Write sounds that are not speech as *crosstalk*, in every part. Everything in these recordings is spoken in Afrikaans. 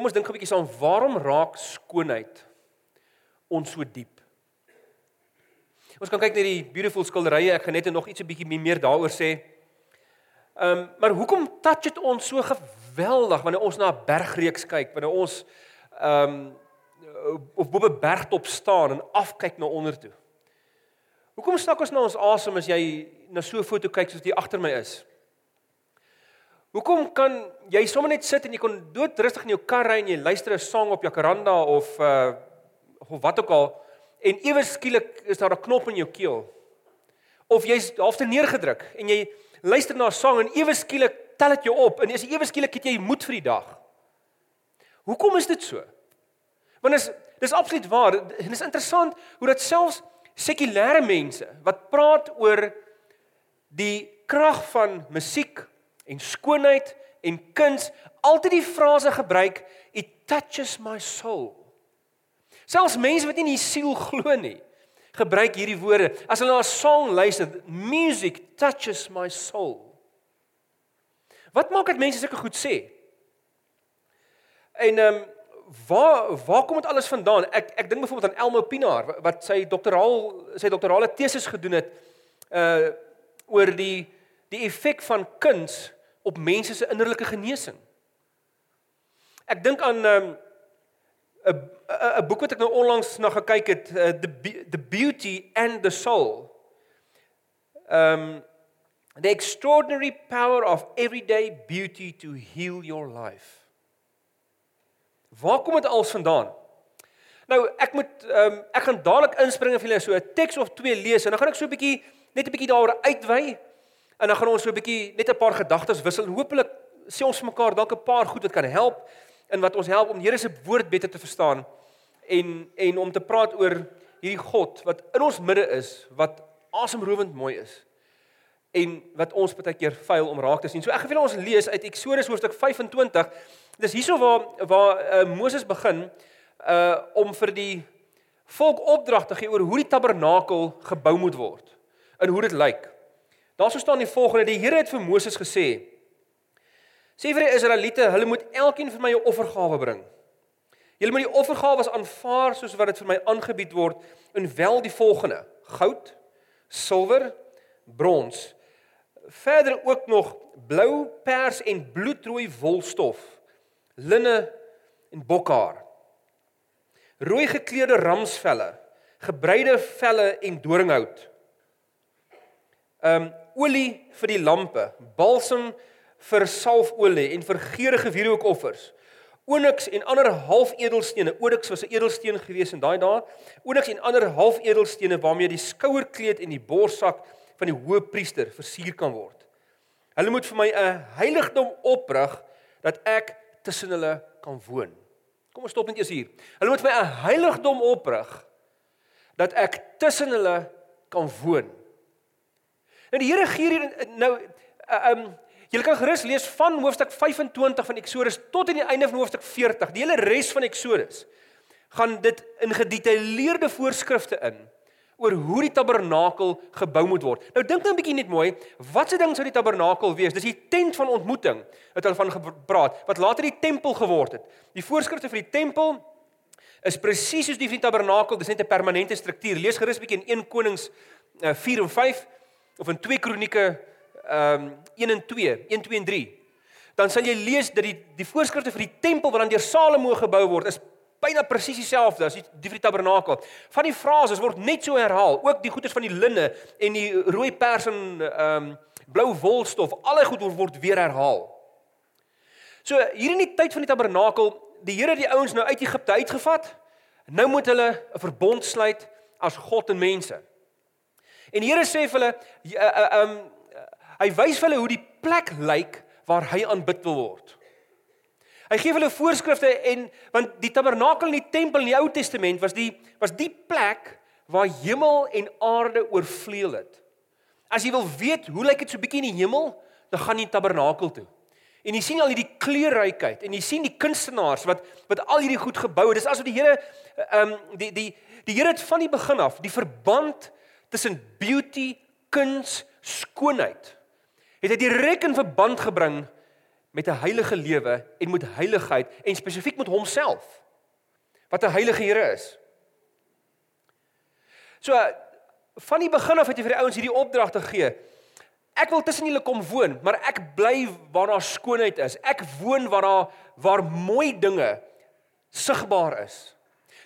Kom ons dink 'n bietjie saam, waarom raak skoonheid ons so diep? Ons kan kyk na die beautiful skilderye. Ek gaan net nog iets 'n bietjie meer daaroor sê. Ehm, um, maar hoekom touch dit ons so geweldig wanneer ons na 'n bergreeks kyk, wanneer ons ehm um, op bo 'n bergtop staan en afkyk na onder toe? Hoekom snak ons na ons asem as jy na so 'n foto kyk soos die agter my is? Hoekom kan jy sommer net sit en jy kon doodrustig in jou kar ry en jy luister 'n sang op Jacaranda of uh of wat ook al en ewe skielik is daar 'n knop in jou keel. Of jy's half te neergedruk en jy luister na 'n sang en ewe skielik tel dit jou op en is ewe skielik het jy moed vir die dag. Hoekom is dit so? Want is dis absoluut waar en is interessant hoe dat selfs sekulêre mense wat praat oor die krag van musiek en skoonheid en kuns altyd die frase gebruik it touches my soul. Selfs mense wat nie in die siel glo nie, gebruik hierdie woorde. As hulle na 'n song luister, music touches my soul. Wat maak dit mense sulke goed sê? En ehm um, waar waar kom dit alles vandaan? Ek ek dink byvoorbeeld aan Elmo Pinaar wat sy doktoraal sy doktorale tesis gedoen het uh oor die die effek van kuns op mense se innerlike genesing. Ek dink aan 'n um, 'n boek wat ek nou onlangs na gekyk het, uh, the the beauty and the soul. Um the extraordinary power of everyday beauty to heal your life. Waar kom dit als vandaan? Nou, ek moet ehm um, ek gaan dadelik inspring en vir julle so 'n teks of twee lees en dan gaan ek so 'n bietjie net 'n bietjie daaroor uitwy En dan gaan ons so 'n bietjie net 'n paar gedagtes wissel en hopelik sê ons mekaar dalk 'n paar goed wat kan help in wat ons help om die Here se woord beter te verstaan en en om te praat oor hierdie God wat in ons midde is wat asemrowend mooi is en wat ons baie keer faal om raak te sien. So ek wil ons lees uit Eksodus hoofstuk 25. Dis hierso waar waar uh, Moses begin uh om vir die volk opdrag te gee oor hoe die tabernakel gebou moet word en hoe dit lyk. Daarso staan die volgende: Die Here het vir Moses gesê: Sê vir die Israeliete, hulle moet elkeen vir my 'n offergawe bring. Julle moet die offergawes aanvaar soos wat dit vir my aangebied word en wel die volgende: goud, silwer, brons. Verder ook nog blou, pers en bloedrooi wolstof, linne en bokhaar. Rooi gekleurde ramsvelle, gebreide velle en doringhout. Um olie vir die lampe, balsam vir salfolie en vir geurende wierookoffers. Onyx en ander halfedelstene. Onyx was 'n edelsteen gewees in daai dae. Onyx en ander halfedelstene waarmee die skouerkleed en die borssak van die hoëpriester versier kan word. Hulle moet vir my 'n heiligdom oprig dat ek tussen hulle kan woon. Kom ons stop net eers hier. Hulle moet vir my 'n heiligdom oprig dat ek tussen hulle kan woon. Nou die Here gee hier nou uh, um julle kan gerus lees van hoofstuk 25 van Eksodus tot aan die einde van hoofstuk 40. Die hele res van Eksodus gaan dit in gedetailleerde voorskrifte in oor hoe die tabernakel gebou moet word. Nou dink nou 'n bietjie net mooi, wat se ding sou die tabernakel wees? Dis die tent van ontmoeting wat hulle van gepraat, wat later die tempel geword het. Die voorskrifte vir die tempel is presies soos die van die tabernakel, dis net 'n permanente struktuur. Lees gerus 'n bietjie in 1 Konings uh, 4 en 5 of in 2 Kronieke ehm um, 1 en 2, 1 2 en 3. Dan sal jy lees dat die die voorskrifte vir die tempel wat dan deur Salomo gebou word is byna presies dieselfde as die, die vir die tabernakel. Van die frases word net so herhaal, ook die goeders van die linne en die rooi pers en ehm um, blou wolstof, alle goed word weer herhaal. So hier in die tyd van die tabernakel, die Here het die ouens nou uit Egipte uitgevat. Nou moet hulle 'n verbond sluit as God en mense. En Here sê vir hulle um hy wys vir hulle hoe die plek lyk waar hy aanbid word. Hy gee hulle voorskrifte en want die tabernakel en die tempel in die Ou Testament was die was die plek waar hemel en aarde oorvleuel het. As jy wil weet hoe lyk dit so bietjie in die hemel, dan gaan jy tabernakel toe. En jy sien al hierdie kleurrykheid en jy sien die kunstenaars wat wat al hierdie goed gebou het. Dis asof die Here ehm um, die die die Here het van die begin af die verband tussen beauty, kuns, skoonheid het hy direk in verband gebring met 'n heilige lewe en met heiligheid en spesifiek met homself. Wat 'n heilige Here is. So van die begin af het jy vir die ouens hierdie opdrag te gee. Ek wil tussen julle kom woon, maar ek bly waar daar skoonheid is. Ek woon waar daar waar mooi dinge sigbaar is.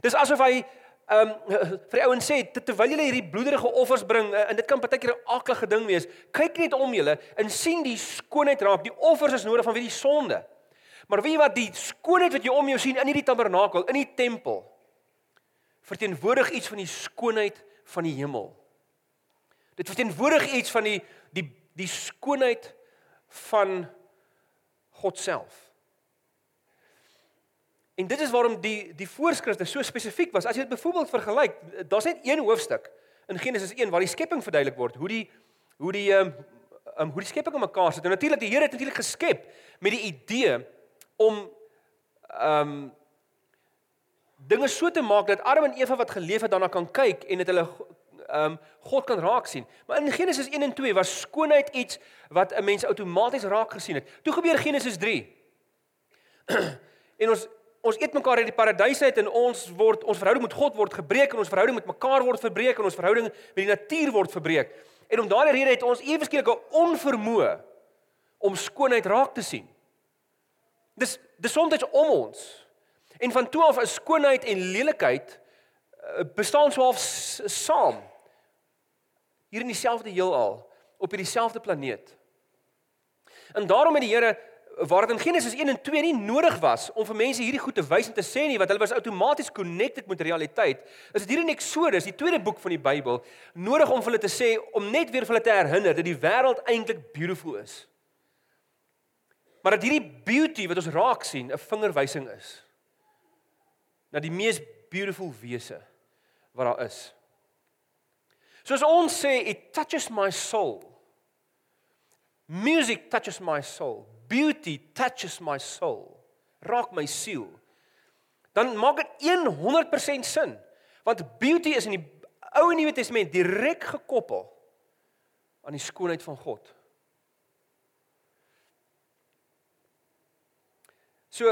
Dis asof hy ehm um, *laughs* vir die ouens sê terwyl julle hierdie bloederige offers bring eh, en dit kan partykeer 'n aaklige ding wees, kyk net om julle en sien die skoonheid raak. Die offers is nodig van wie die sonde. Maar weet wat die skoonheid wat jy om jou sien in hierdie tabernakel, in die tempel verteenwoordig iets van die skoonheid van die hemel. Dit verteenwoordig iets van die die die skoonheid van God self. En dit is waarom die die voorskrifte so spesifiek was. As jy dit byvoorbeeld vergelyk, daar's net een hoofstuk in Genesis 1 waar die skepping verduidelik word, hoe die hoe die ehm um, um, hoe die skepping in mekaar sit. En natuurlik die Here het natuurlik geskep met die idee om ehm um, dinge so te maak dat Adam en Eva wat geleef het daarna kan kyk en dit hulle ehm um, God kan raak sien. Maar in Genesis 1 en 2 was skoonheid iets wat 'n mens outomaties raak gesien het. Toe gebeur Genesis 3. *clears throat* en ons ons eet mekaar uit die paradys uit en ons word ons verhouding met God word gebreek en ons verhouding met mekaar word verbreek en ons verhouding met die natuur word verbreek. En om daardie rede het ons ewe skielik 'n onvermoë om skoonheid raak te sien. Dis dis soms om ons. En van toe af is skoonheid en lelikheid eh, bestaan so half saam. Hier in dieselfde heelal, op hierdie selfde planeet. En daarom het die Here waar dit in Genesis 1 en 2 nie nodig was om vir mense hierdie goed te wys en te sê nie want hulle was outomaties connected met realiteit. Is dit hier in Eksodus, die tweede boek van die Bybel, nodig om vir hulle te sê om net weer vir hulle te herinner dat die wêreld eintlik beautiful is. Maar dat hierdie beauty wat ons raak sien, 'n vingerwysing is na die mees beautiful wese wat daar is. Soos ons sê it touches my soul. Music touches my soul beauty touches my soul, raak my siel, dan maak dit 100% sin. Want beauty is in die Ou en Nuwe Testament direk gekoppel aan die skoonheid van God. So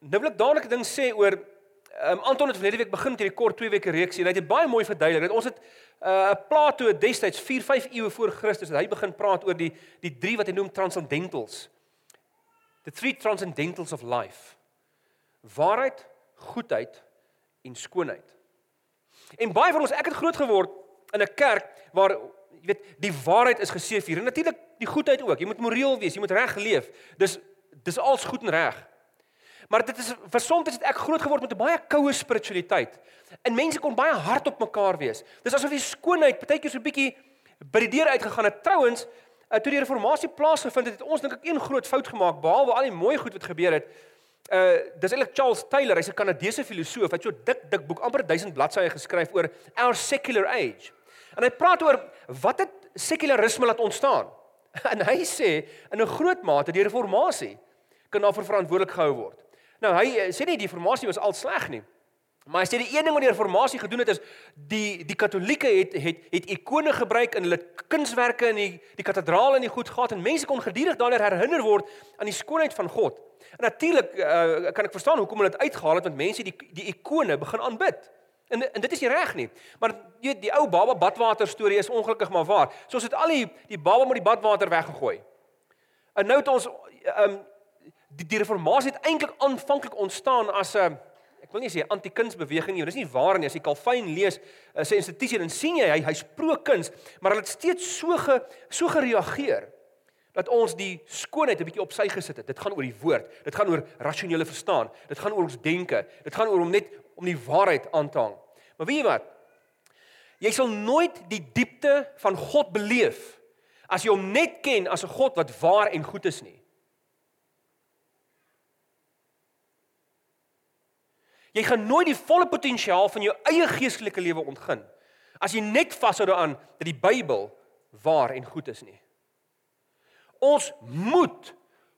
nou wil ek dadelik 'n ding sê oor um, Anton het verlede week begin met hierdie kort 2 weke reeks en hy het dit baie mooi verduidelik. Ons het 'n uh, Plato destyds 4, 5 eeue voor Christus het hy begin praat oor die die drie wat hy noem transcendentals. The three transcendentals of life. Waarheid, goedheid en skoonheid. En baie van ons, ek het groot geword in 'n kerk waar jy weet, die waarheid is geseef hier. En natuurlik die goedheid ook. Jy moet moreel wees, jy moet reg leef. Dis dis als goed en reg. Maar dit is versond het ek groot geword met 'n baie koue spiritualiteit. En mense kon baie hard op mekaar wees. Dis asof die skoonheid baie keer so 'n bietjie by die deur uitgegaan het. Trouwens, uh, toe die reformatie plaasgevind het, het ons dink ek een groot fout gemaak behalwe al die mooi goed wat gebeur het. Uh dis eintlik Charles Taylor, hy's 'n Kanadese filosoof wat so dik dik boek amper 1000 bladsye geskryf oor our secular age. En hy praat oor wat het sekularisme laat ontstaan. *laughs* En hy sê in 'n groot mate die reformatie kan daarvoor verantwoordelik gehou word. Nou hy eh, sê nie die reformatie was al sleg nie. Maar as jy die een ding wat die reformatie gedoen het is die die katolieke het het het ikone gebruik in hulle kunswerke in die die kathedrale en die goed gehad en mense kon gedurig daaroor herinner word aan die skoonheid van God. En natuurlik uh, kan ek verstaan hoekom hulle dit uitgehaal het want mense die die ikone begin aanbid. En en dit is nie reg nie. Maar jy die ou baba badwater storie is ongelukkig maar waar. So ons het al die die baba met die badwater weggegooi. En nou het ons um die die reformatie het eintlik aanvanklik ontstaan as 'n uh, ek wil nie sê anti-kunsbeweging nie, dis nie waar nie. As jy Calvin lees, uh, sy institusie dan sien jy hy hy's pro-kuns, maar hulle het steeds so ge, so gereageer dat ons die skoonheid 'n bietjie op sy gesit het. Dit gaan oor die woord. Dit gaan oor rasionele verstaan. Dit gaan oor ons denke. Dit gaan oor om net om die waarheid aan te hang. Maar weet jy wat? Jy sal nooit die diepte van God beleef as jy hom net ken as 'n God wat waar en goed is nie. Jy gaan nooit die volle potensiaal van jou eie geestelike lewe ontgin as jy net vashou daaraan dat die Bybel waar en goed is nie. Ons moet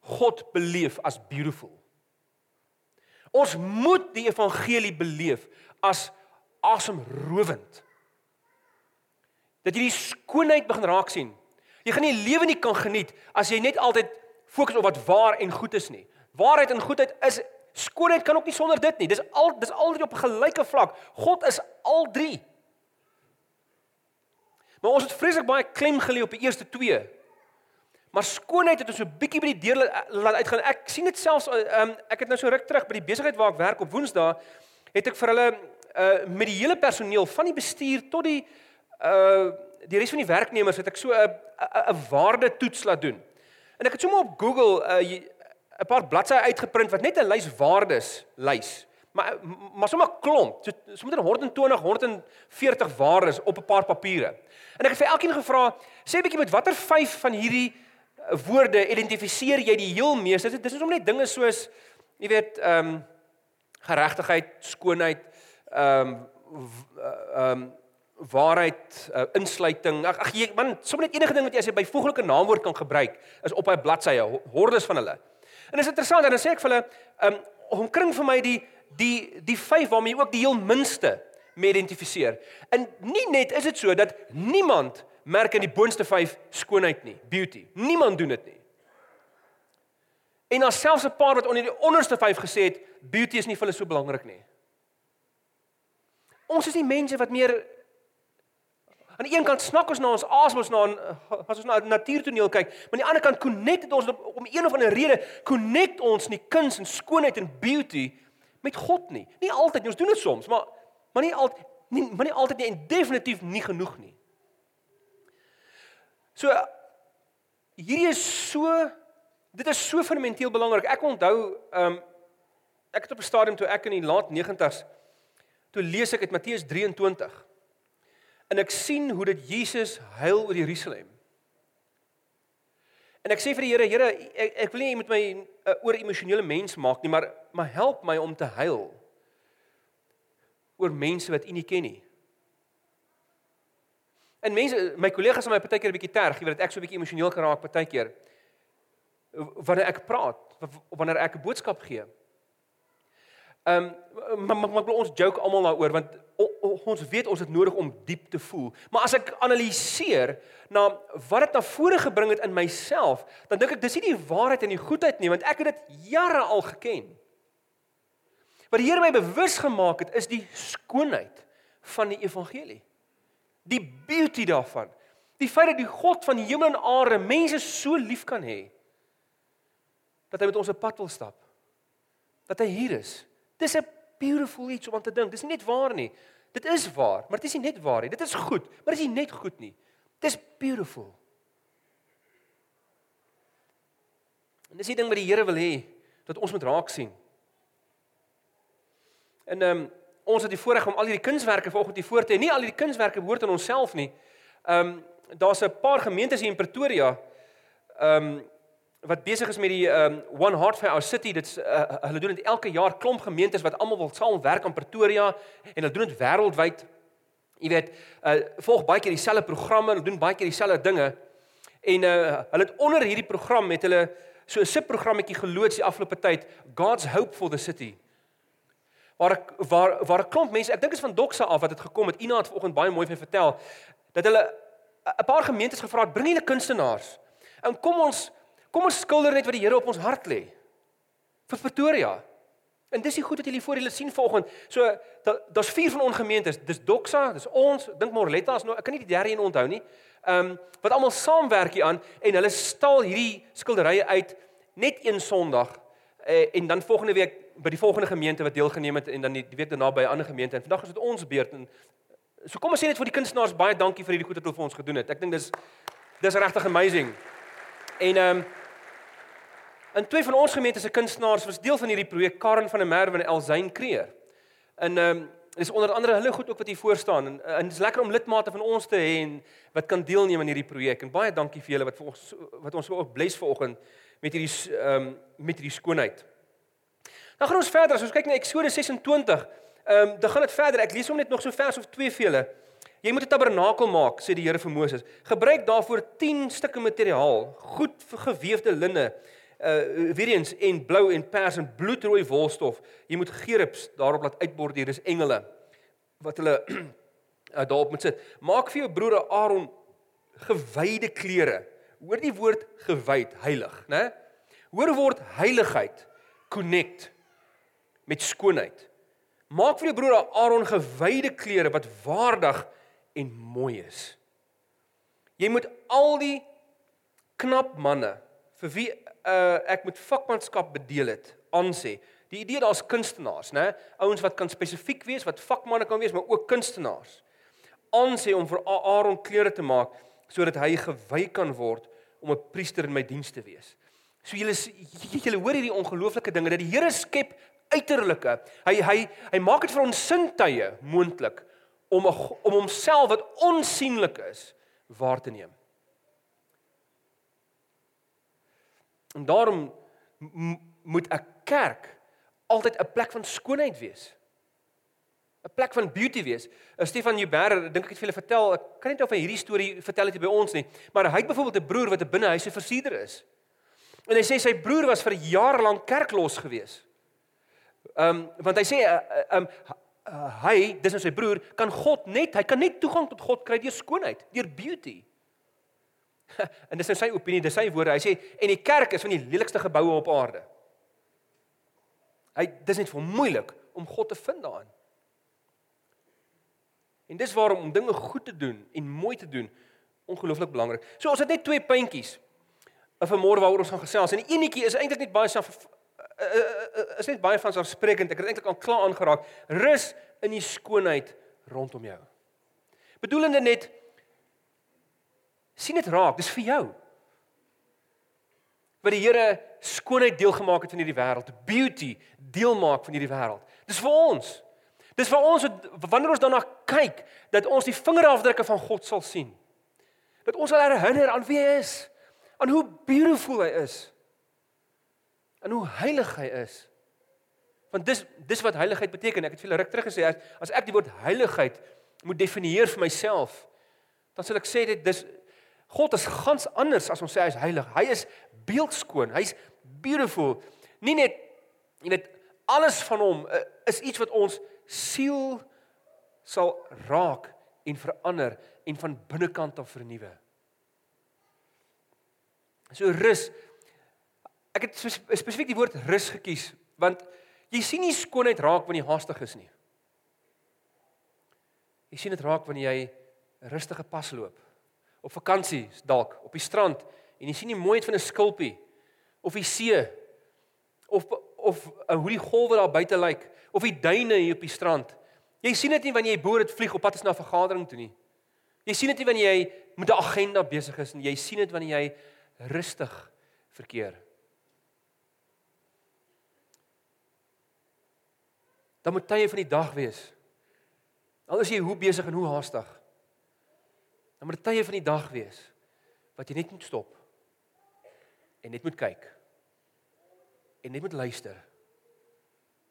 God beleef as beautiful. Ons moet die evangelie beleef as asemrowend. Dat jy die skoonheid begin raak sien. Jy gaan nie lewe nie kan geniet as jy net altyd fokus op wat waar en goed is nie. Waarheid en goedheid is skoonheid kan ook nie sonder dit nie. Dis al dis al drie op 'n gelyke vlak. God is al drie. Maar ons het vreeslik baie klem gelê op die eerste twee. Maar skoonheid het ons so 'n bietjie by die deur laat uitgaan. Ek sien dit selfs um, ek het nou so ruk terug by die besigheid waar ek werk op Woensdae het ek vir hulle uh, met die hele personeel van die bestuur tot die uh die res van die werknemers het ek so 'n 'n waarde toets laat doen. En ek het sommer op Google 'n uh, 'n paar bladsye uitgeprint wat net 'n lys waardes lys. Maar maar sommer klomp, so sommer 120, 140 waardes op 'n paar papiere. En ek het vir elkeen gevra, sê 'n bietjie met watter vyf van hierdie uh, woorde identifiseer jy die heel meeste? Dit is sommer net dinge soos jy weet, ehm um, geregtigheid, skoonheid, ehm um, ehm um, waarheid, uh, insluiting. Ag ag jy man, sommer net enige ding wat jy as 'n byvoeglike naamwoord kan gebruik is op 'n bladsye, hordes van hulle. En is interessant en dan sê ek vir hulle, ehm um, omkring vir my die die die vyf waarmee jy ook die heel minste mee identifiseer. En nie net is dit so dat niemand merk in die boonste vyf skoonheid nie, beauty. Niemand doen dit nie. En daar selfs 'n paar wat onder die onderste vyf gesê het, beauty is nie vir hulle so belangrik nie. Ons is nie mense wat meer aan die een kant snak ons na ons asem ons na as ons na natuurtoneel kyk, maar aan die ander kant connect ons om een of ander rede connect ons nie kuns en skoonheid en beauty met God nie. Nie altyd nie, ons doen dit soms, maar maar nie altyd nie, maar nie altyd nie en definitief nie genoeg nie. So hierdie is so dit is so fundamenteel belangrik. Ek onthou ehm um, ek het op 'n stadium toe ek in die laat 90's toe lees ek uit Matteus 23 en ek sien hoe dit Jesus huil oor Jerusalem. En ek sê vir die Here, Here, ek, ek wil nie jy moet my 'n uh, oor emosionele mens maak nie, maar maar help my om te huil oor mense wat U nie ken nie. En mense, my kollegas aan my partykeer 'n bietjie terg, jy weet dat ek so 'n bietjie emosioneel kan raak partykeer wanneer ek praat, wanneer ek 'n boodskap gee. Ehm um, maar, maar, maar ons joke almal daaroor want o, o, ons weet ons het nodig om diep te voel. Maar as ek analiseer na wat dit na vore gebring het in myself, dan dink ek dis nie die waarheid en die goedheid nie want ek het dit jare al geken. Wat die Here my bewus gemaak het is die skoonheid van die evangelie. Die beauty daarvan. Die feit dat die God van hemel en aarde mense so lief kan hê dat hy met ons op pad wil stap. Dat hy hier is Dis 'n beautiful iets om aan te dink. Dis nie net waar nie. Dit is waar, maar dit is nie net waar nie. Dit is goed, maar dit is nie net goed nie. Dis beautiful. En dis die ding wat die Here wil hê dat ons moet raak sien. En ehm um, ons het die voorreg om al hierdie kunswerke vanoggend hier voor te hê. Nie al hierdie kunswerke behoort aan onsself nie. Ehm um, daar's 'n paar gemeentes hier in Pretoria. Ehm um, wat besig is met die um One Heart for Our City. Dit's uh, hulle doen dit elke jaar klomp gemeentes wat almal wil saamwerk aan Pretoria en hulle doen dit wêreldwyd. Jy weet, uh volg baie keer dieselfde programme, hulle doen baie keer dieselfde dinge. En uh hulle het onder hierdie program met hulle so 'n subprogrammetjie geloods die afgelope tyd, God's Hope for the City. Waar waar waar 'n klomp mense, ek dink is van Doxa af wat dit gekom het. Ina het vanoggend baie mooi vir vertel dat hulle 'n paar gemeentes gevra het, bring hulle kunstenaars. En kom ons Kom ons skilder net wat die Here op ons hart lê. Vir Pretoria. En dis die goed wat julle voor julle sien vanoggend. So daar's vier van ons gemeentes. Dis Doxa, dis ons, dink Morletta is nou, ek kan nie die derde een onthou nie. Ehm um, wat almal saamwerk hier aan en hulle stal hierdie skilderye uit net een Sondag eh, en dan volgende week by die volgende gemeente wat deelgeneem het en dan die, die week daarna by 'n ander gemeente en vandag is dit ons beurt en so kom ons sê net vir die kunstenaars baie dankie vir hierdie goed wat hulle vir ons gedoen het. Ek dink dis dis regtig amazing. En ehm um, In twee van ons gemeente se kunstenaars was deel van hierdie projek Karen van der Merwe en Elzyn Kreer. En ehm um, is onder andere hulle goed ook wat hier voor staan en en dit is lekker om lidmate van ons te hê en wat kan deelneem aan hierdie projek. En baie dankie vir julle wat vir ons wat ons ook bless vanoggend met hierdie ehm um, met hierdie skoonheid. Dan gaan ons verder. As ons kyk na Eksodus 26, ehm um, dan gaan dit verder. Ek lees hom net nog so vers of twee vir julle. Jy moet 'n tabernakel maak, sê die Here vir Moses. Gebruik daarvoor 10 stukke materiaal, goed gewefde linne uh weer eens en blou en pers en bloedrooi wolstof. Jy moet gerubs daarop laat uitborduur. Dis engele wat hulle uh, *clears throat* daarop moet sit. Maak vir jou broer Aaron gewyde klere. Hoor die woord gewyd, heilig, né? Hoor word heiligheid connect met skoonheid. Maak vir jou broer Aaron gewyde klere wat waardig en mooi is. Jy moet al die knap manne vir wie uh, ek met vakmanskap bedeel het, aansê. Die idee daar's kunstenaars, né? Ouens wat kan spesifiek wees, wat vakmanne kan wees, maar ook kunstenaars. Aansê om vir Aaron klere te maak sodat hy gewy kan word om 'n priester in my diens te wees. So julle julle hoor hierdie ongelooflike dinge dat die Here skep uiterlike. Hy hy hy maak dit vir ons sintuie moontlik om om homself wat onsigbaar is waar te neem. En daarom moet 'n kerk altyd 'n plek van skoonheid wees. 'n plek van beauty wees. Uh, Stefan Jubber, dink ek het vir julle vertel, ek kan net of hy hierdie storie vertel het by ons nie, maar hy het byvoorbeeld 'n broer wat 'n binnehuise versierder is. En hy sê sy broer was vir jare lank kerklos gewees. Ehm um, want hy sê ehm uh, um, hy, dis nou sy broer, kan God net, hy kan net toegang tot God kry deur skoonheid, deur beauty. *laughs* en dis nou sy opinie, dis sy woorde. Hy sê en die kerk is van die lelikste geboue op aarde. Hy dis net vir moeilik om God te vind daarin. En dis waarom om dinge goed te doen en mooi te doen ongelooflik belangrik. So ons het net twee puntjies of vanmôre waaroor ons gaan gesels. En die enetjie is eintlik net baie self uh, uh, uh, is net baie van selfsprekend. Ek het eintlik al klaar aangeraak. Rus in die skoonheid rondom jou. Bedoelende net sien dit raak, dis vir jou. Wat die Here skoonheid deel gemaak het van hierdie wêreld, beauty deel maak van hierdie wêreld. Dis vir ons. Dis vir ons wanneer ons daarna kyk dat ons die vingerafdrukke van God sal sien. Dat ons sal herinner aan wie hy is, aan hoe beautiful hy is. En hoe heilig hy is. Want dis dis wat heiligheid beteken. Ek het vir julle ruk terug gesê as, as ek die woord heiligheid moet definieer vir myself, dan sal ek sê dit dis God is gans anders as ons sê hy is heilig. Hy is beeldskoon. Hy's beautiful. Nie net nie net alles van hom uh, is iets wat ons siel sal raak en verander en van binnekant af vernuwe. So rus. Ek het spesifiek die woord rus gekies want jy sien nie skoonheid raak wanneer jy haastig is nie. Jy sien dit raak wanneer jy rustige pas loop. Op vakansie dalk op die strand en jy sien die mooiheid van 'n skulpie of die see of of hoe die golwe daar buite lyk of die duine hier op die strand. Jy sien dit nie wanneer jy boor dit vlieg op pad is na 'n vergadering toe nie. Jy sien dit nie wanneer jy met 'n agenda besig is nie. Jy sien dit wanneer jy rustig verkeer. Dan moet tye van die dag wees. Al is jy hoe besig en hoe haastig. Dan moet tye van die dag wees wat jy net moet stop en net moet kyk en net moet luister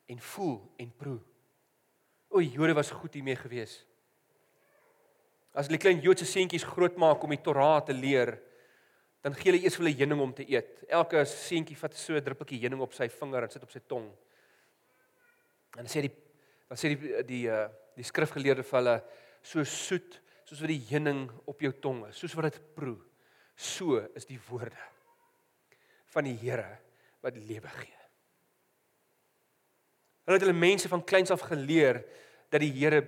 en voel en proe. O, Jode was goed hiermee gewees. As hulle klein Joodse seentjies grootmaak om die Torah te leer, dan gee hulle eers vir hulle heuning om te eet. Elke seentjie vat so 'n druppeltjie heuning op sy vinger en sit op sy tong. En sê die dan sê die die uh, die skrifgeleerde vir hulle so soet soos wat die heuning op jou tong is, soos wat dit proe. So is die woorde van die Here wat lewe gee. Hulle het hulle mense van kleins af geleer dat die Here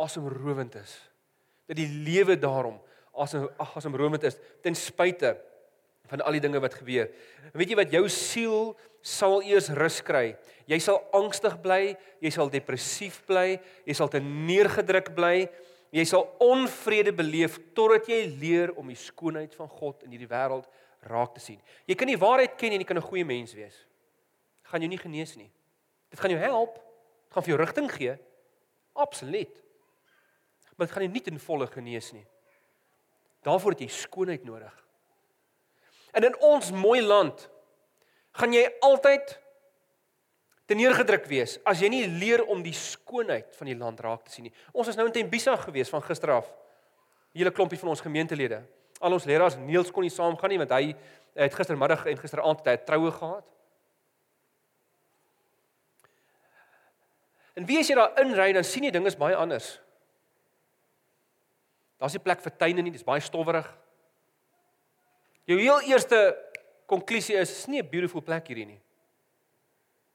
asemrowend is. Dat die lewe daarom asem asemrowend is ten spyte van al die dinge wat gebeur. En weet jy wat jou siel sal eers rus kry. Jy sal angstig bly, jy sal depressief bly, jy sal te neergedruk bly. Jy sal onvrede beleef totdat jy leer om die skoonheid van God in hierdie wêreld raak te sien. Jy kan die waarheid ken en jy kan 'n goeie mens wees. Dit gaan jou nie genees nie. Dit gaan jou help. Dit gaan vir jou rigting gee. Absoluut. Maar dit gaan jou nie ten volle genees nie. Daarvoor het jy skoonheid nodig. En in ons mooi land gaan jy altyd teneergedruk wees as jy nie leer om die skoonheid van die land raak te sien nie. Ons is nou in Tembisa gewees van gister af. 'n Hele klompie van ons gemeentelede. Al ons leraars Niels kon nie saamgaan nie want hy het gistermiddag en gisteraand tyd troue gehad. En wie as jy daar inry dan sien jy dinge is baie anders. Daar's nie plek vir tuine nie, dis baie stowwerig. Jou heel eerste konklusie is, is nie 'n beautiful plek hierdie nie.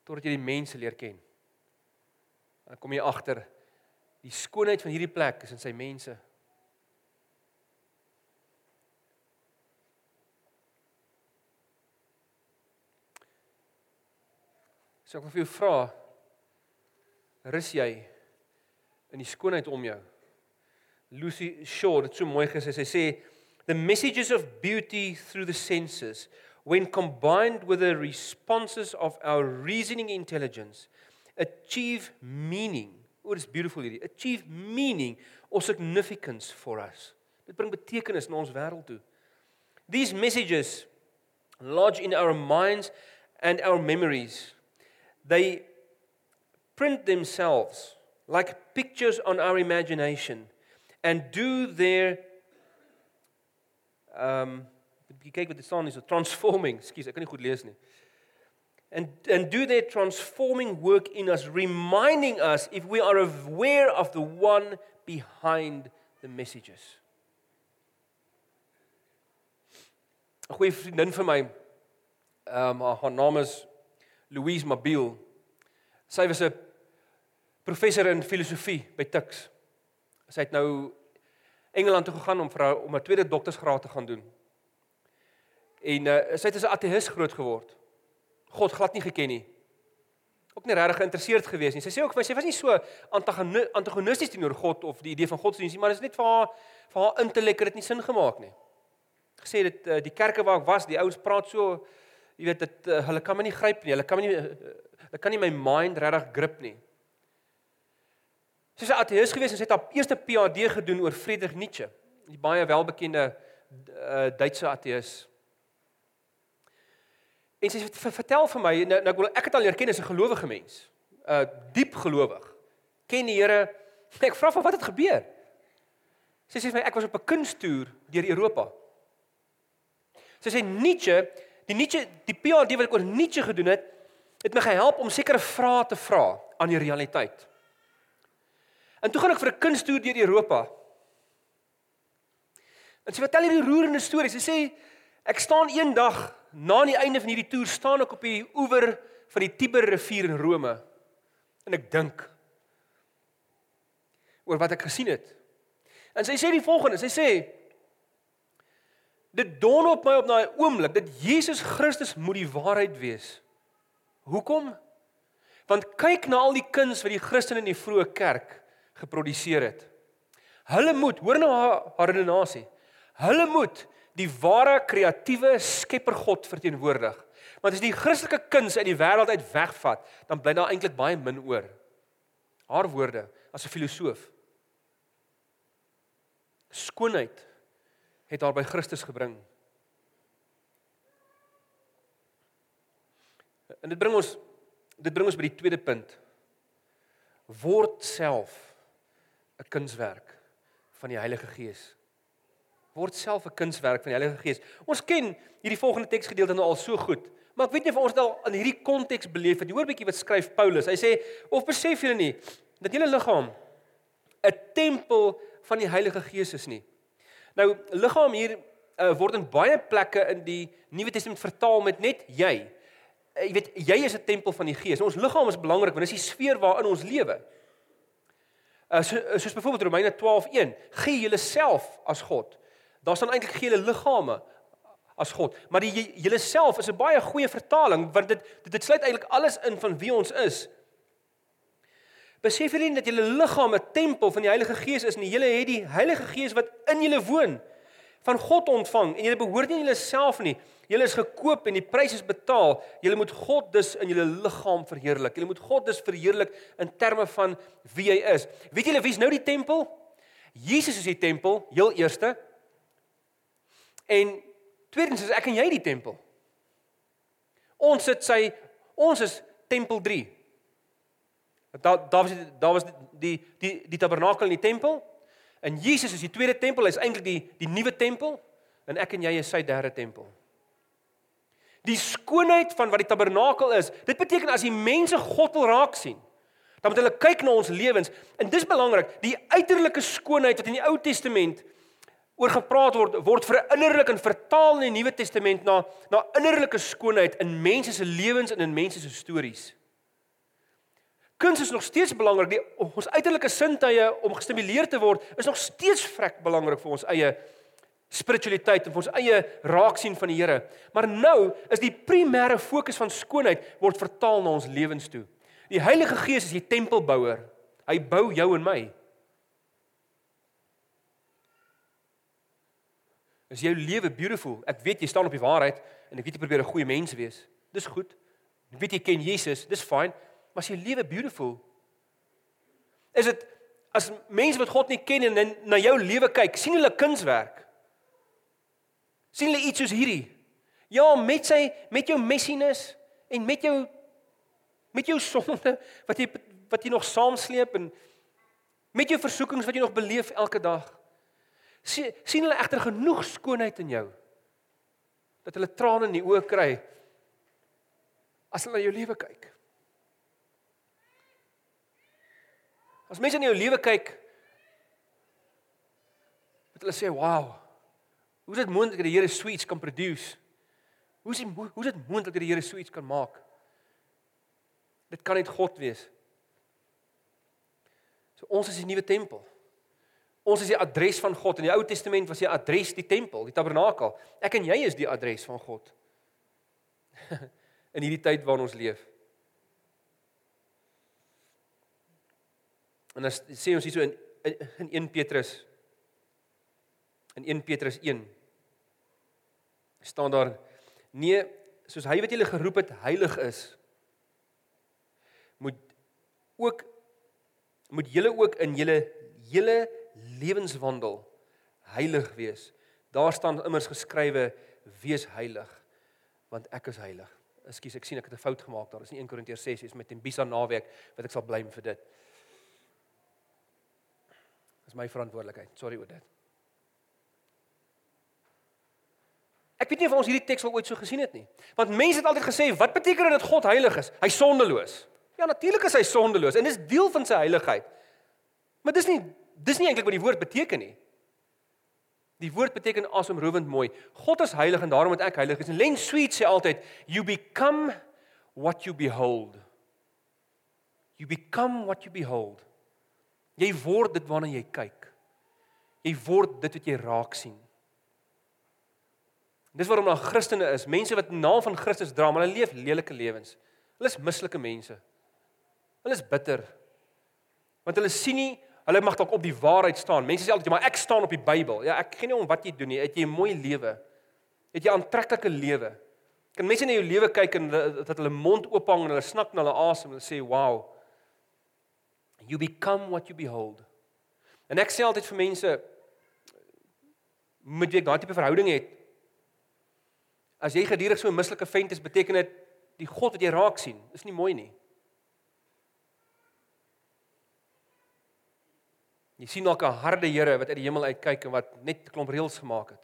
Totdat jy die mense leer ken. Dan kom jy agter die skoonheid van hierdie plek is in sy mense. So ek wil vir jou vra, rus jy in die skoonheid om jou? Lucy Shaw het so mooi gesê, sy sê the messages of beauty through the senses when combined with the responses of our reasoning intelligence achieve meaning. Oh, it's beautiful hierdie. Achieve meaning or significance for us. Dit bring betekenis na ons wêreld toe. These messages lodge in our minds and our memories they print themselves like pictures on our imagination and do their um kyk wat dit staan hier so transforming skus ek kan nie goed lees nie and and do their transforming work in us reminding us if we are aware of the one behind the messages 'n goeie vriendin vir my ehm um, haar naam is Louise Mabille. Sy was 'n professor in filosofie by Tuks. Sy het nou Engeland toe gegaan om vir haar om 'n tweede doktorsgraad te gaan doen. En uh, sy het as 'n ateïs groot geword. God glad nie geken nie. Ook nie regtig geïnteresseerd gewees nie. Sy sê ook vir my sy was nie so antagonisties teenoor God of die idee van godsdienst nie, maar dit is net vir haar vir haar intellek het dit nie sin gemaak nie. Gesê dit uh, die kerke waar ek was, die ouens praat so jy weet dit uh, hulle kan my nie gryp nie. Hulle kan my nie hulle kan nie my mind regtig grip nie. Sy's 'n ateïs gewees en sy het haar eerste PhD gedoen oor Friedrich Nietzsche, die baie welbekende uh, Duitse ateïs. En sy het vertel vir my nou, nou ek wil ek het al leer ken as 'n gelowige mens. uh, Diep gelowig. Ken die Here. Ek vra van wat het gebeur? Sy sê vir my ek was op 'n kunstoer deur Europa. Sy sê Nietzsche die Nietzsche die PhD wat ek oor Nietzsche gedoen het, het my gehelp om sekere vrae te vra aan die realiteit. En toe gaan ek vir 'n kunstoer deur Europa. En sy vertel hierdie roerende stories. Sy sê ek staan eendag na die einde van hierdie toer staan ek op die oewer van die Tiber rivier in Rome en ek dink oor wat ek gesien het. En sy sê die volgende, sy sê Dit dawn op my op daai oomblik dat Jesus Christus moet die waarheid wees. Hoekom? Want kyk na al die kuns wat die Christene in die vroeë kerk geproduseer het. Hulle moet, hoor nou haar, haar redenasie. Hulle moet die ware kreatiewe skepper God verteenwoordig. Want as die Christelike kuns uit die wêreld uit wegvat, dan bly daar eintlik baie min oor. Haar woorde as 'n filosoof. Skoonheid het haar by Christus gebring. En dit bring ons dit bring ons by die tweede punt. Word self 'n kunswerk van die Heilige Gees. Word self 'n kunswerk van die Heilige Gees. Ons ken hierdie volgende teksgedeelte nou al so goed, maar ek weet nie of ons dit al in hierdie konteks beleef het. Jy hoor bietjie wat skryf Paulus. Hy sê of besef julle nie dat julle liggaam 'n tempel van die Heilige Gees is nie. Nou liggaam hier uh, word in baie plekke in die Nuwe Testament vertaal met net jy. Uh, jy weet jy is 'n tempel van die Gees. Ons liggaam is belangrik want dit is die sfeer waarin ons lewe. Uh, so, soos byvoorbeeld Romeine 12:1, gee julleself as God. Daar staan eintlik gee julle liggame as God, maar die julleself is 'n baie goeie vertaling want dit dit, dit sluit eintlik alles in van wie ons is. Besef julle nie dat julle liggaam 'n tempel van die Heilige Gees is nie? Julle het die Heilige Gees wat in julle woon van God ontvang en julle behoort nie julleself nie. Julle is gekoop en die prys is betaal. Julle moet God dus in julle liggaam verheerlik. Julle moet God dus verheerlik in terme van wie hy is. Weet julle wie's nou die tempel? Jesus is die tempel, heel eerste. En tweedens is ek en jy die tempel. Ons sit sy ons is tempel 3. Daar daar was daar was die die die tabernakel in die tempel. En Jesus is die tweede tempel, hy's eintlik die die nuwe tempel en ek en jy is sy derde tempel. Die skoonheid van wat die tabernakel is, dit beteken as die mense God wil raak sien, dan moet hulle kyk na ons lewens en dis belangrik, die uiterlike skoonheid wat in die Ou Testament oor gepraat word word verinnerlik en vertaal in die Nuwe Testament na na innerlike skoonheid in mense se lewens en in mense se stories. Kuns is nog steeds belangrik. Die ons uiterlike sintuie om gestimuleer te word is nog steeds vrek belangrik vir ons eie spiritualiteit en vir ons eie raaksien van die Here. Maar nou is die primêre fokus van skoonheid word vertaal na ons lewens toe. Die Heilige Gees is die tempelbouer. Hy bou jou en my. Is jou lewe beautiful? Ek weet jy staan op die waarheid en ek weet jy probeer 'n goeie mens wees. Dis goed. Ek weet jy ken Jesus. Dis fyn. Maar is jou lewe beautiful? Is dit as mense wat God nie ken en na jou lewe kyk, sien hulle kunswerk? sien hulle iets soos hierdie? Ja, met sy met jou messiness en met jou met jou *laughs* sonde wat jy wat jy nog saamsleep en met jou versoekings wat jy nog beleef elke dag. Sien sien hulle egter genoeg skoonheid in jou dat hulle trane in die oë kry as hulle na jou lewe kyk. As mense na jou lewe kyk, wat hulle sê, "Wow, Hoe is dit moontlik dat die Here sweets kan produce? Hoe is dit hoe is dit moontlik dat die Here sweets kan maak? Dit kan net God wees. So ons is die nuwe tempel. Ons is die adres van God. In die Ou Testament was die adres die tempel, die tabernakel. Ek en jy is die adres van God. *laughs* in hierdie tyd waarin ons leef. En as sê ons hier so in in 1 Petrus in 1 Petrus 1 staan daar nee soos hy wat julle geroep het heilig is moet ook moet julle ook in julle hele lewenswandel heilig wees daar staan immers geskrywe wees heilig want ek is heilig ekskuus ek sien ek het 'n fout gemaak daar is nie 1 Korintiërs 6 is met Tembisa naweek wat ek sal blame vir dit dis my verantwoordelikheid sorry oor dit Ek weet nie of ons hierdie teks al ooit so gesien het nie. Want mense het altyd gesê, wat beteken dit dat God heilig is? Hy's sondeloos. Ja, natuurlik is hy sondeloos en dis deel van sy heiligheid. Maar dis nie dis nie eintlik wat die woord beteken nie. Die woord beteken asemrowend mooi. God is heilig en daarom moet ek heilig wees. En Len Sweet sê altyd, you become what you behold. You become what you behold. Jy word dit waarna jy kyk. Jy word dit wat jy raak sien. Dis waarom daar Christene is, mense wat naam van Christus dra, maar hulle leef lelike lewens. Hulle is mislike mense. Hulle is bitter. Want hulle sien nie, hulle mag dalk op die waarheid staan. Mense sê altyd, "Maar ek staan op die Bybel." Ja, ek gee nie om wat jy doen nie. Het jy 'n mooi lewe? Het jy 'n aantreklike lewe? Kan mense na jou lewe kyk en dat hulle mond oop hang en hulle snak na hulle asem en sê, "Wow." You become what you behold. En ek sê altyd vir mense moet jy daai tipe verhouding hê As jy gedurig so 'n mislike vent is, beteken dit die God wat jy raak sien, is nie mooi nie. Jy sien dalk 'n harde Here wat uit die hemel uitkyk en wat net 'n klomp reëls gemaak het.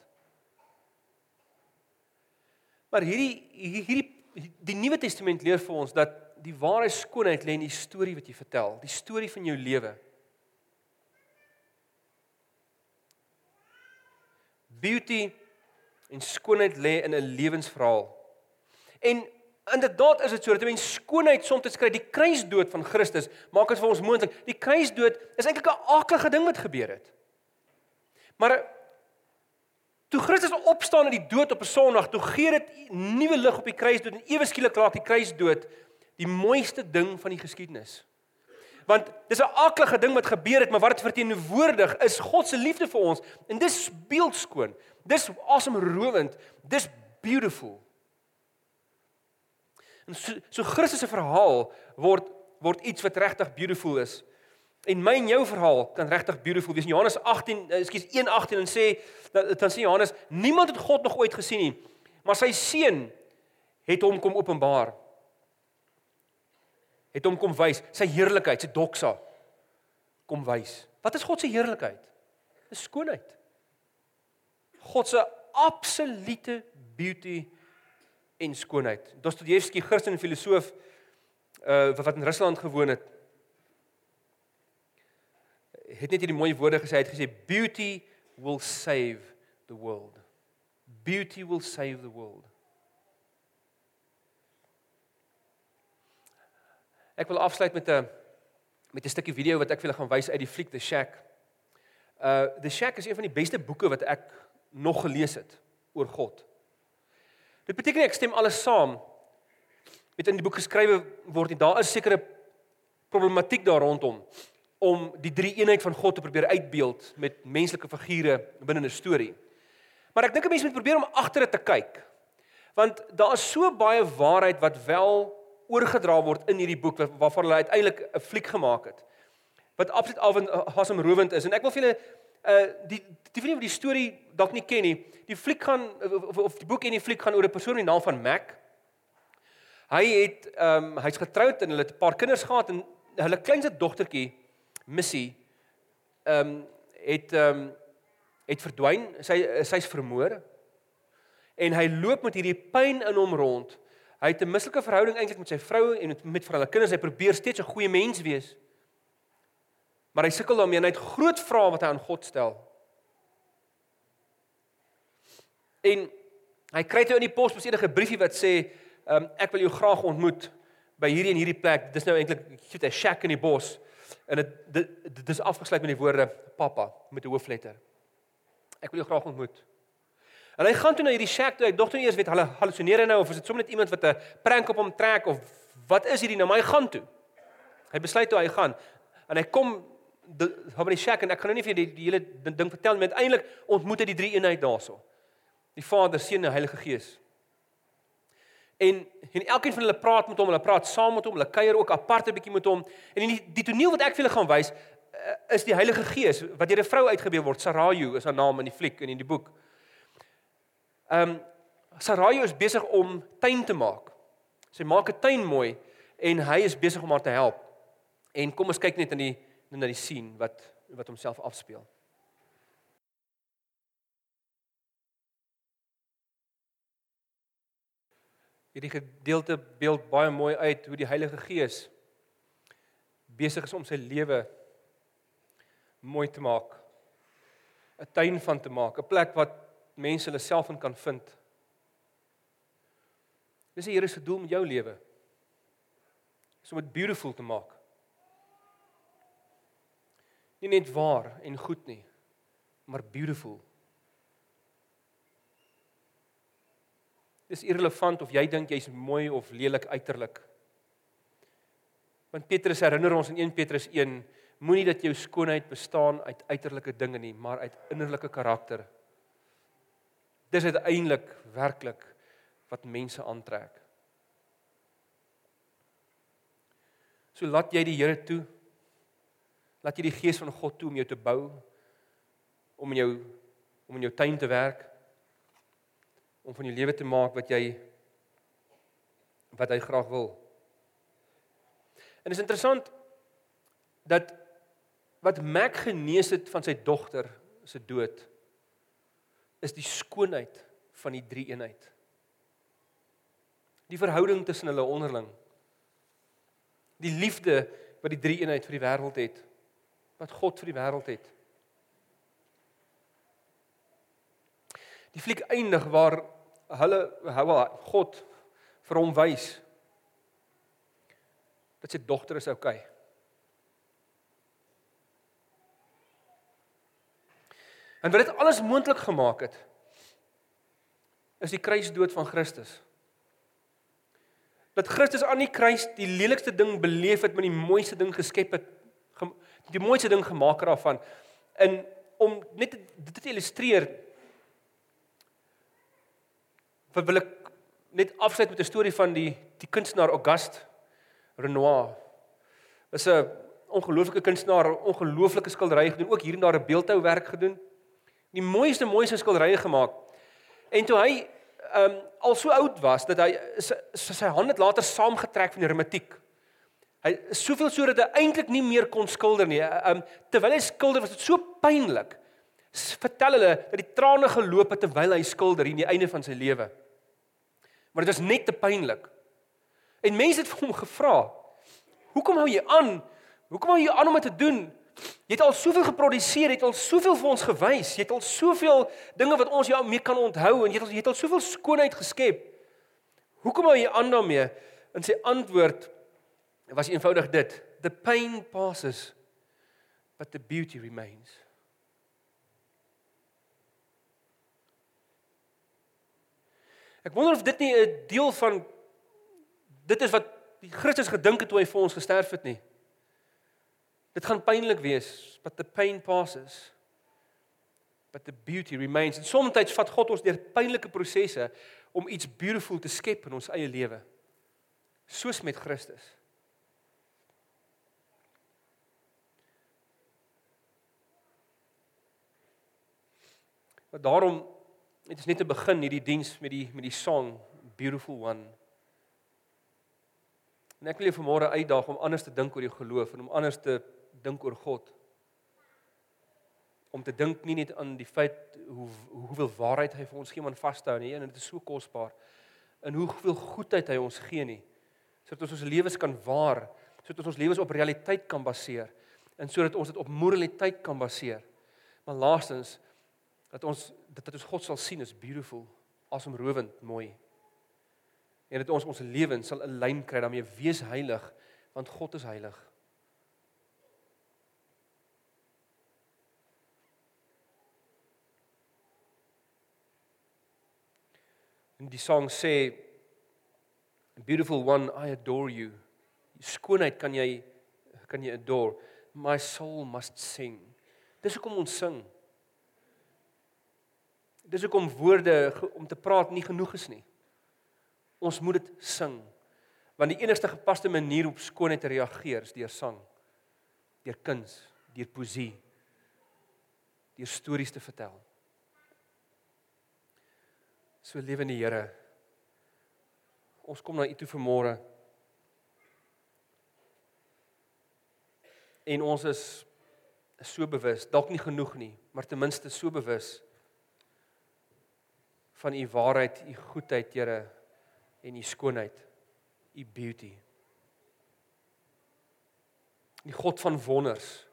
Maar hierdie hierdie die Nuwe Testament leer vir ons dat die ware skoonheid lê in die storie wat jy vertel, die storie van jou lewe. Beauty en skoonheid lê in 'n lewensverhaal. En inderdaad is dit so dat 'n mens skoonheid soms kry. Die kruisdood van Christus maak dit vir ons moontlik. Die kruisdood is eintlik 'n aardige ding wat gebeur het. Maar toe Christus opstaan uit die dood op 'n Sondag, toe gee dit nuwe lig op die kruisdood en ewe skielik raak die kruisdood die mooiste ding van die geskiedenis. Want dis 'n aardige ding wat gebeur het, maar wat dit verteenwoordig is God se liefde vir ons en dis beeldskoon. Dis asemrowend. Dis beautiful. En so, so Christus se verhaal word word iets wat regtig beautiful is. En my en jou verhaal kan regtig beautiful wees. In Johannes 18, ekskuus 1:18 en sê dan sê Johannes, niemand het God nog ooit gesien nie, maar sy seun het hom kom openbaar. Het hom kom wys, sy heerlikheid, sy doxa kom wys. Wat is God se heerlikheid? Dis skoonheid. God se absolute beauty en skoonheid. Dostojewski, Christen filosoof uh wat in Rusland gewoon het, het net hierdie mooi woorde gesê. Hy het gesê beauty will save the world. Beauty will save the world. Ek wil afsluit met 'n met 'n stukkie video wat ek vir julle gaan wys uit die fliek The Shack. Uh The Shack is een van die beste boeke wat ek nog gelees het oor God. Dit beteken ek stem alles saam met in die boek geskrywe word en daar is sekere problematiek daar rondom om die drie eenheid van God te probeer uitbeeld met menslike figure binne 'n storie. Maar ek dink 'n mens moet probeer om agter dit te kyk. Want daar is so baie waarheid wat wel oorgedra word in hierdie boek waarvan hulle uiteindelik 'n fliek gemaak het. Wat absoluut asemrowend is en ek wil vir julle uh die die vriende wat die storie dalk nie ken nie. Die fliek gaan of, of die boek en die fliek gaan oor 'n persoon met die naam van Mac. Hy het ehm um, hy's getroud en hulle het 'n paar kinders gehad en hulle kleinste dogtertjie Missy ehm um, het ehm um, het verdwyn. Sy sy's vermoor. En hy loop met hierdie pyn in hom rond. Hy het 'n mislike verhouding eintlik met sy vrou en met met vir hulle kinders. Hy probeer steeds 'n goeie mens wees. Maar hy sukkel daarmee en hy het groot vrae wat hy aan God stel. En hy kry toe in die pos enige briefie wat sê, um, "Ek wil jou graag ontmoet by hierdie en hierdie plek." Dis nou eintlik 'n shack in die bos. En dit dit, dit is afgesluit met die woorde "Pappa" met 'n hoofletter. Ek wil jou graag ontmoet. En hy gaan toe na hierdie shack toe. Ek dink toe eers weet hulle hallusineer hy nou of is dit sommer net iemand wat 'n prank op hom trek of wat is hierdie nou? Maar hy gaan toe. Hy besluit toe hy gaan. En hy kom hom in die shack en ek gaan nou nie vir die, die hele ding vertel nie, maar uiteindelik ontmoet hy die drie eenheid daarso. Die Vader, Seun en Heilige Gees. En en elkeen van hulle praat met hom, hulle praat saam met hom, hulle kuier ook apart 'n bietjie met hom. En die die toneel wat ek vir julle gaan wys eh, is die Heilige Gees wat deur 'n vrou uitgebeeld word. Sarayu is haar naam in die fliek en in die boek. Ehm um, Sarayu is besig om tuin te maak. Sy maak 'n tuin mooi en hy is besig om haar te help. En kom ons kyk net in die na die sien wat wat homself afspeel. Hierdie gedeelte beeld baie mooi uit hoe die Heilige Gees besig is om sy lewe mooi te maak. 'n Tuin van te maak, 'n plek wat mense hulle self in kan vind. Dis die Here se doel met jou lewe. Om dit beautiful te maak nie net waar en goed nie, maar beautiful. Dis irrelevant of jy dink jy's mooi of lelik uiterlik. Want Petrus herinner ons in 1 Petrus 1, moenie dat jou skoonheid bestaan uit uiterlike dinge nie, maar uit innerlike karakter. Dis uiteindelik werklik wat mense aantrek. So laat jy die Here toe Laat jy die gees van God toe om jou te bou om in jou om in jou tuin te werk om van jou lewe te maak wat jy wat hy graag wil. En dit is interessant dat wat Mac genees het van sy dogter se dood is die skoonheid van die drie eenheid. Die verhouding tussen hulle onderling. Die liefde wat die drie eenheid vir die wêreld het wat God vir die wêreld het. Die fliek eindig waar hulle hou God vir hom wys dat sy dogter is oukei. Okay. En wat dit alles moontlik gemaak het is die kruisdood van Christus. Dat Christus aan die kruis die lelikste ding beleef het met die mooiste ding geskep het die mooiste ding gemaak daarvan. In om net dit te illustreer wil ek net afsluit met 'n storie van die die kunstenaar Auguste Renoir. Is 'n ongelooflike kunstenaar, ongelooflike skilderye gedoen, ook hier en daar 'n beeldhouwerk gedoen. Die mooiste mooiste skilderye gemaak. En toe hy ehm um, al so oud was dat hy sy, sy hand het later saamgetrek van die reumatiek. Hy soveel sodat hy eintlik nie meer kon skilder nie. Um terwyl hy skilder was dit so pynlik. Vertel hulle dat die trane geloop het terwyl hy skilder in die einde van sy lewe. Maar dit was net te pynlik. En mense het vir hom gevra: "Hoekom hou jy aan? Hoekom hou jy aan om dit te doen? Jy het al soveel geproduseer, jy het al soveel vir ons gewys, jy het al soveel dinge wat ons jou mee kan onthou en jy het al jy het al soveel skoonheid geskep. Hoekom hou jy aan daarmee? In sy antwoord was eenvoudig dit: The pain passes but the beauty remains. Ek wonder of dit nie 'n deel van dit is wat die Christus gedink het toe hy vir ons gesterf het nie. Dit gaan pynlik wees, but the pain passes. But the beauty remains. En soms vat God ons deur pynlike prosesse om iets beautiful te skep in ons eie lewe. Soos met Christus. Maar daarom het ons net te begin hierdie diens met die met die song Beautiful One. En ek wil jou vanmôre uitdaag om anders te dink oor jou geloof en om anders te dink oor God. Om te dink nie net aan die feit hoe hoeveel waarheid hy vir ons gee om aan vas te hou nie en dit is so kosbaar. En hoeveel goedheid hy ons gee nie. Sodat ons ons lewens kan waar, sodat ons ons lewens op realiteit kan baseer en sodat ons dit op moraliteit kan baseer. Maar laastens dat ons dat dit ons God sal sien is beautiful, asemrowend mooi. En dat ons ons lewens sal 'n lyn kry daarmee wees heilig want God is heilig. En die sang sê beautiful one I adore you. Skoonheid kan jy kan jy adore. My soul must sing. Dis hoekom ons sing. Dis hoekom woorde om te praat nie genoeg is nie. Ons moet dit sing. Want die enigste gepaste manier om skoonheid te reageer is deur sang. Deur kuns, deur poesie, deur stories te vertel. So lewende Here. Ons kom na U toe vanmôre. En ons is so bewus, dalk nie genoeg nie, maar ten minste so bewus van u waarheid, u goedheid, Here, en u skoonheid, u beauty. Die God van wonders.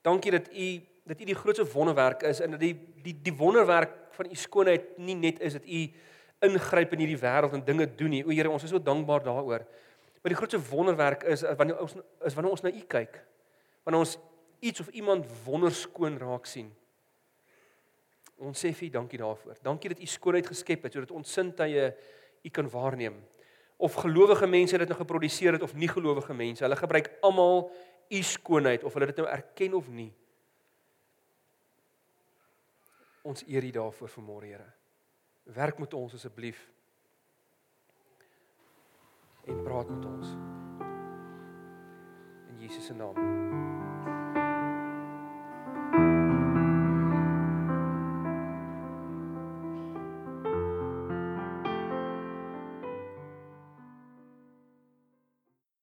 Dankie dat u dat u die grootste wonderwerk is en dat die die die wonderwerk van u skoonheid nie net is dat u ingryp in hierdie wêreld en dinge doen nie. O Here, ons is so dankbaar daaroor. Maar die grootste wonderwerk is wanneer ons is wanneer ons na u kyk. Wanneer ons iets of iemand wonderskoon raak sien. Ons sê vir U dankie daarvoor. Dankie dat U skoonheid geskep het sodat ons sintuie U kan waarneem. Of gelowige mense dit nou geproduseer het of nie gelowige mense, hulle gebruik almal U skoonheid of hulle dit nou erken of nie. Ons eer U daarvoor vanmôre, Here. Werk met ons asseblief. En praat met ons. In Jesus se naam.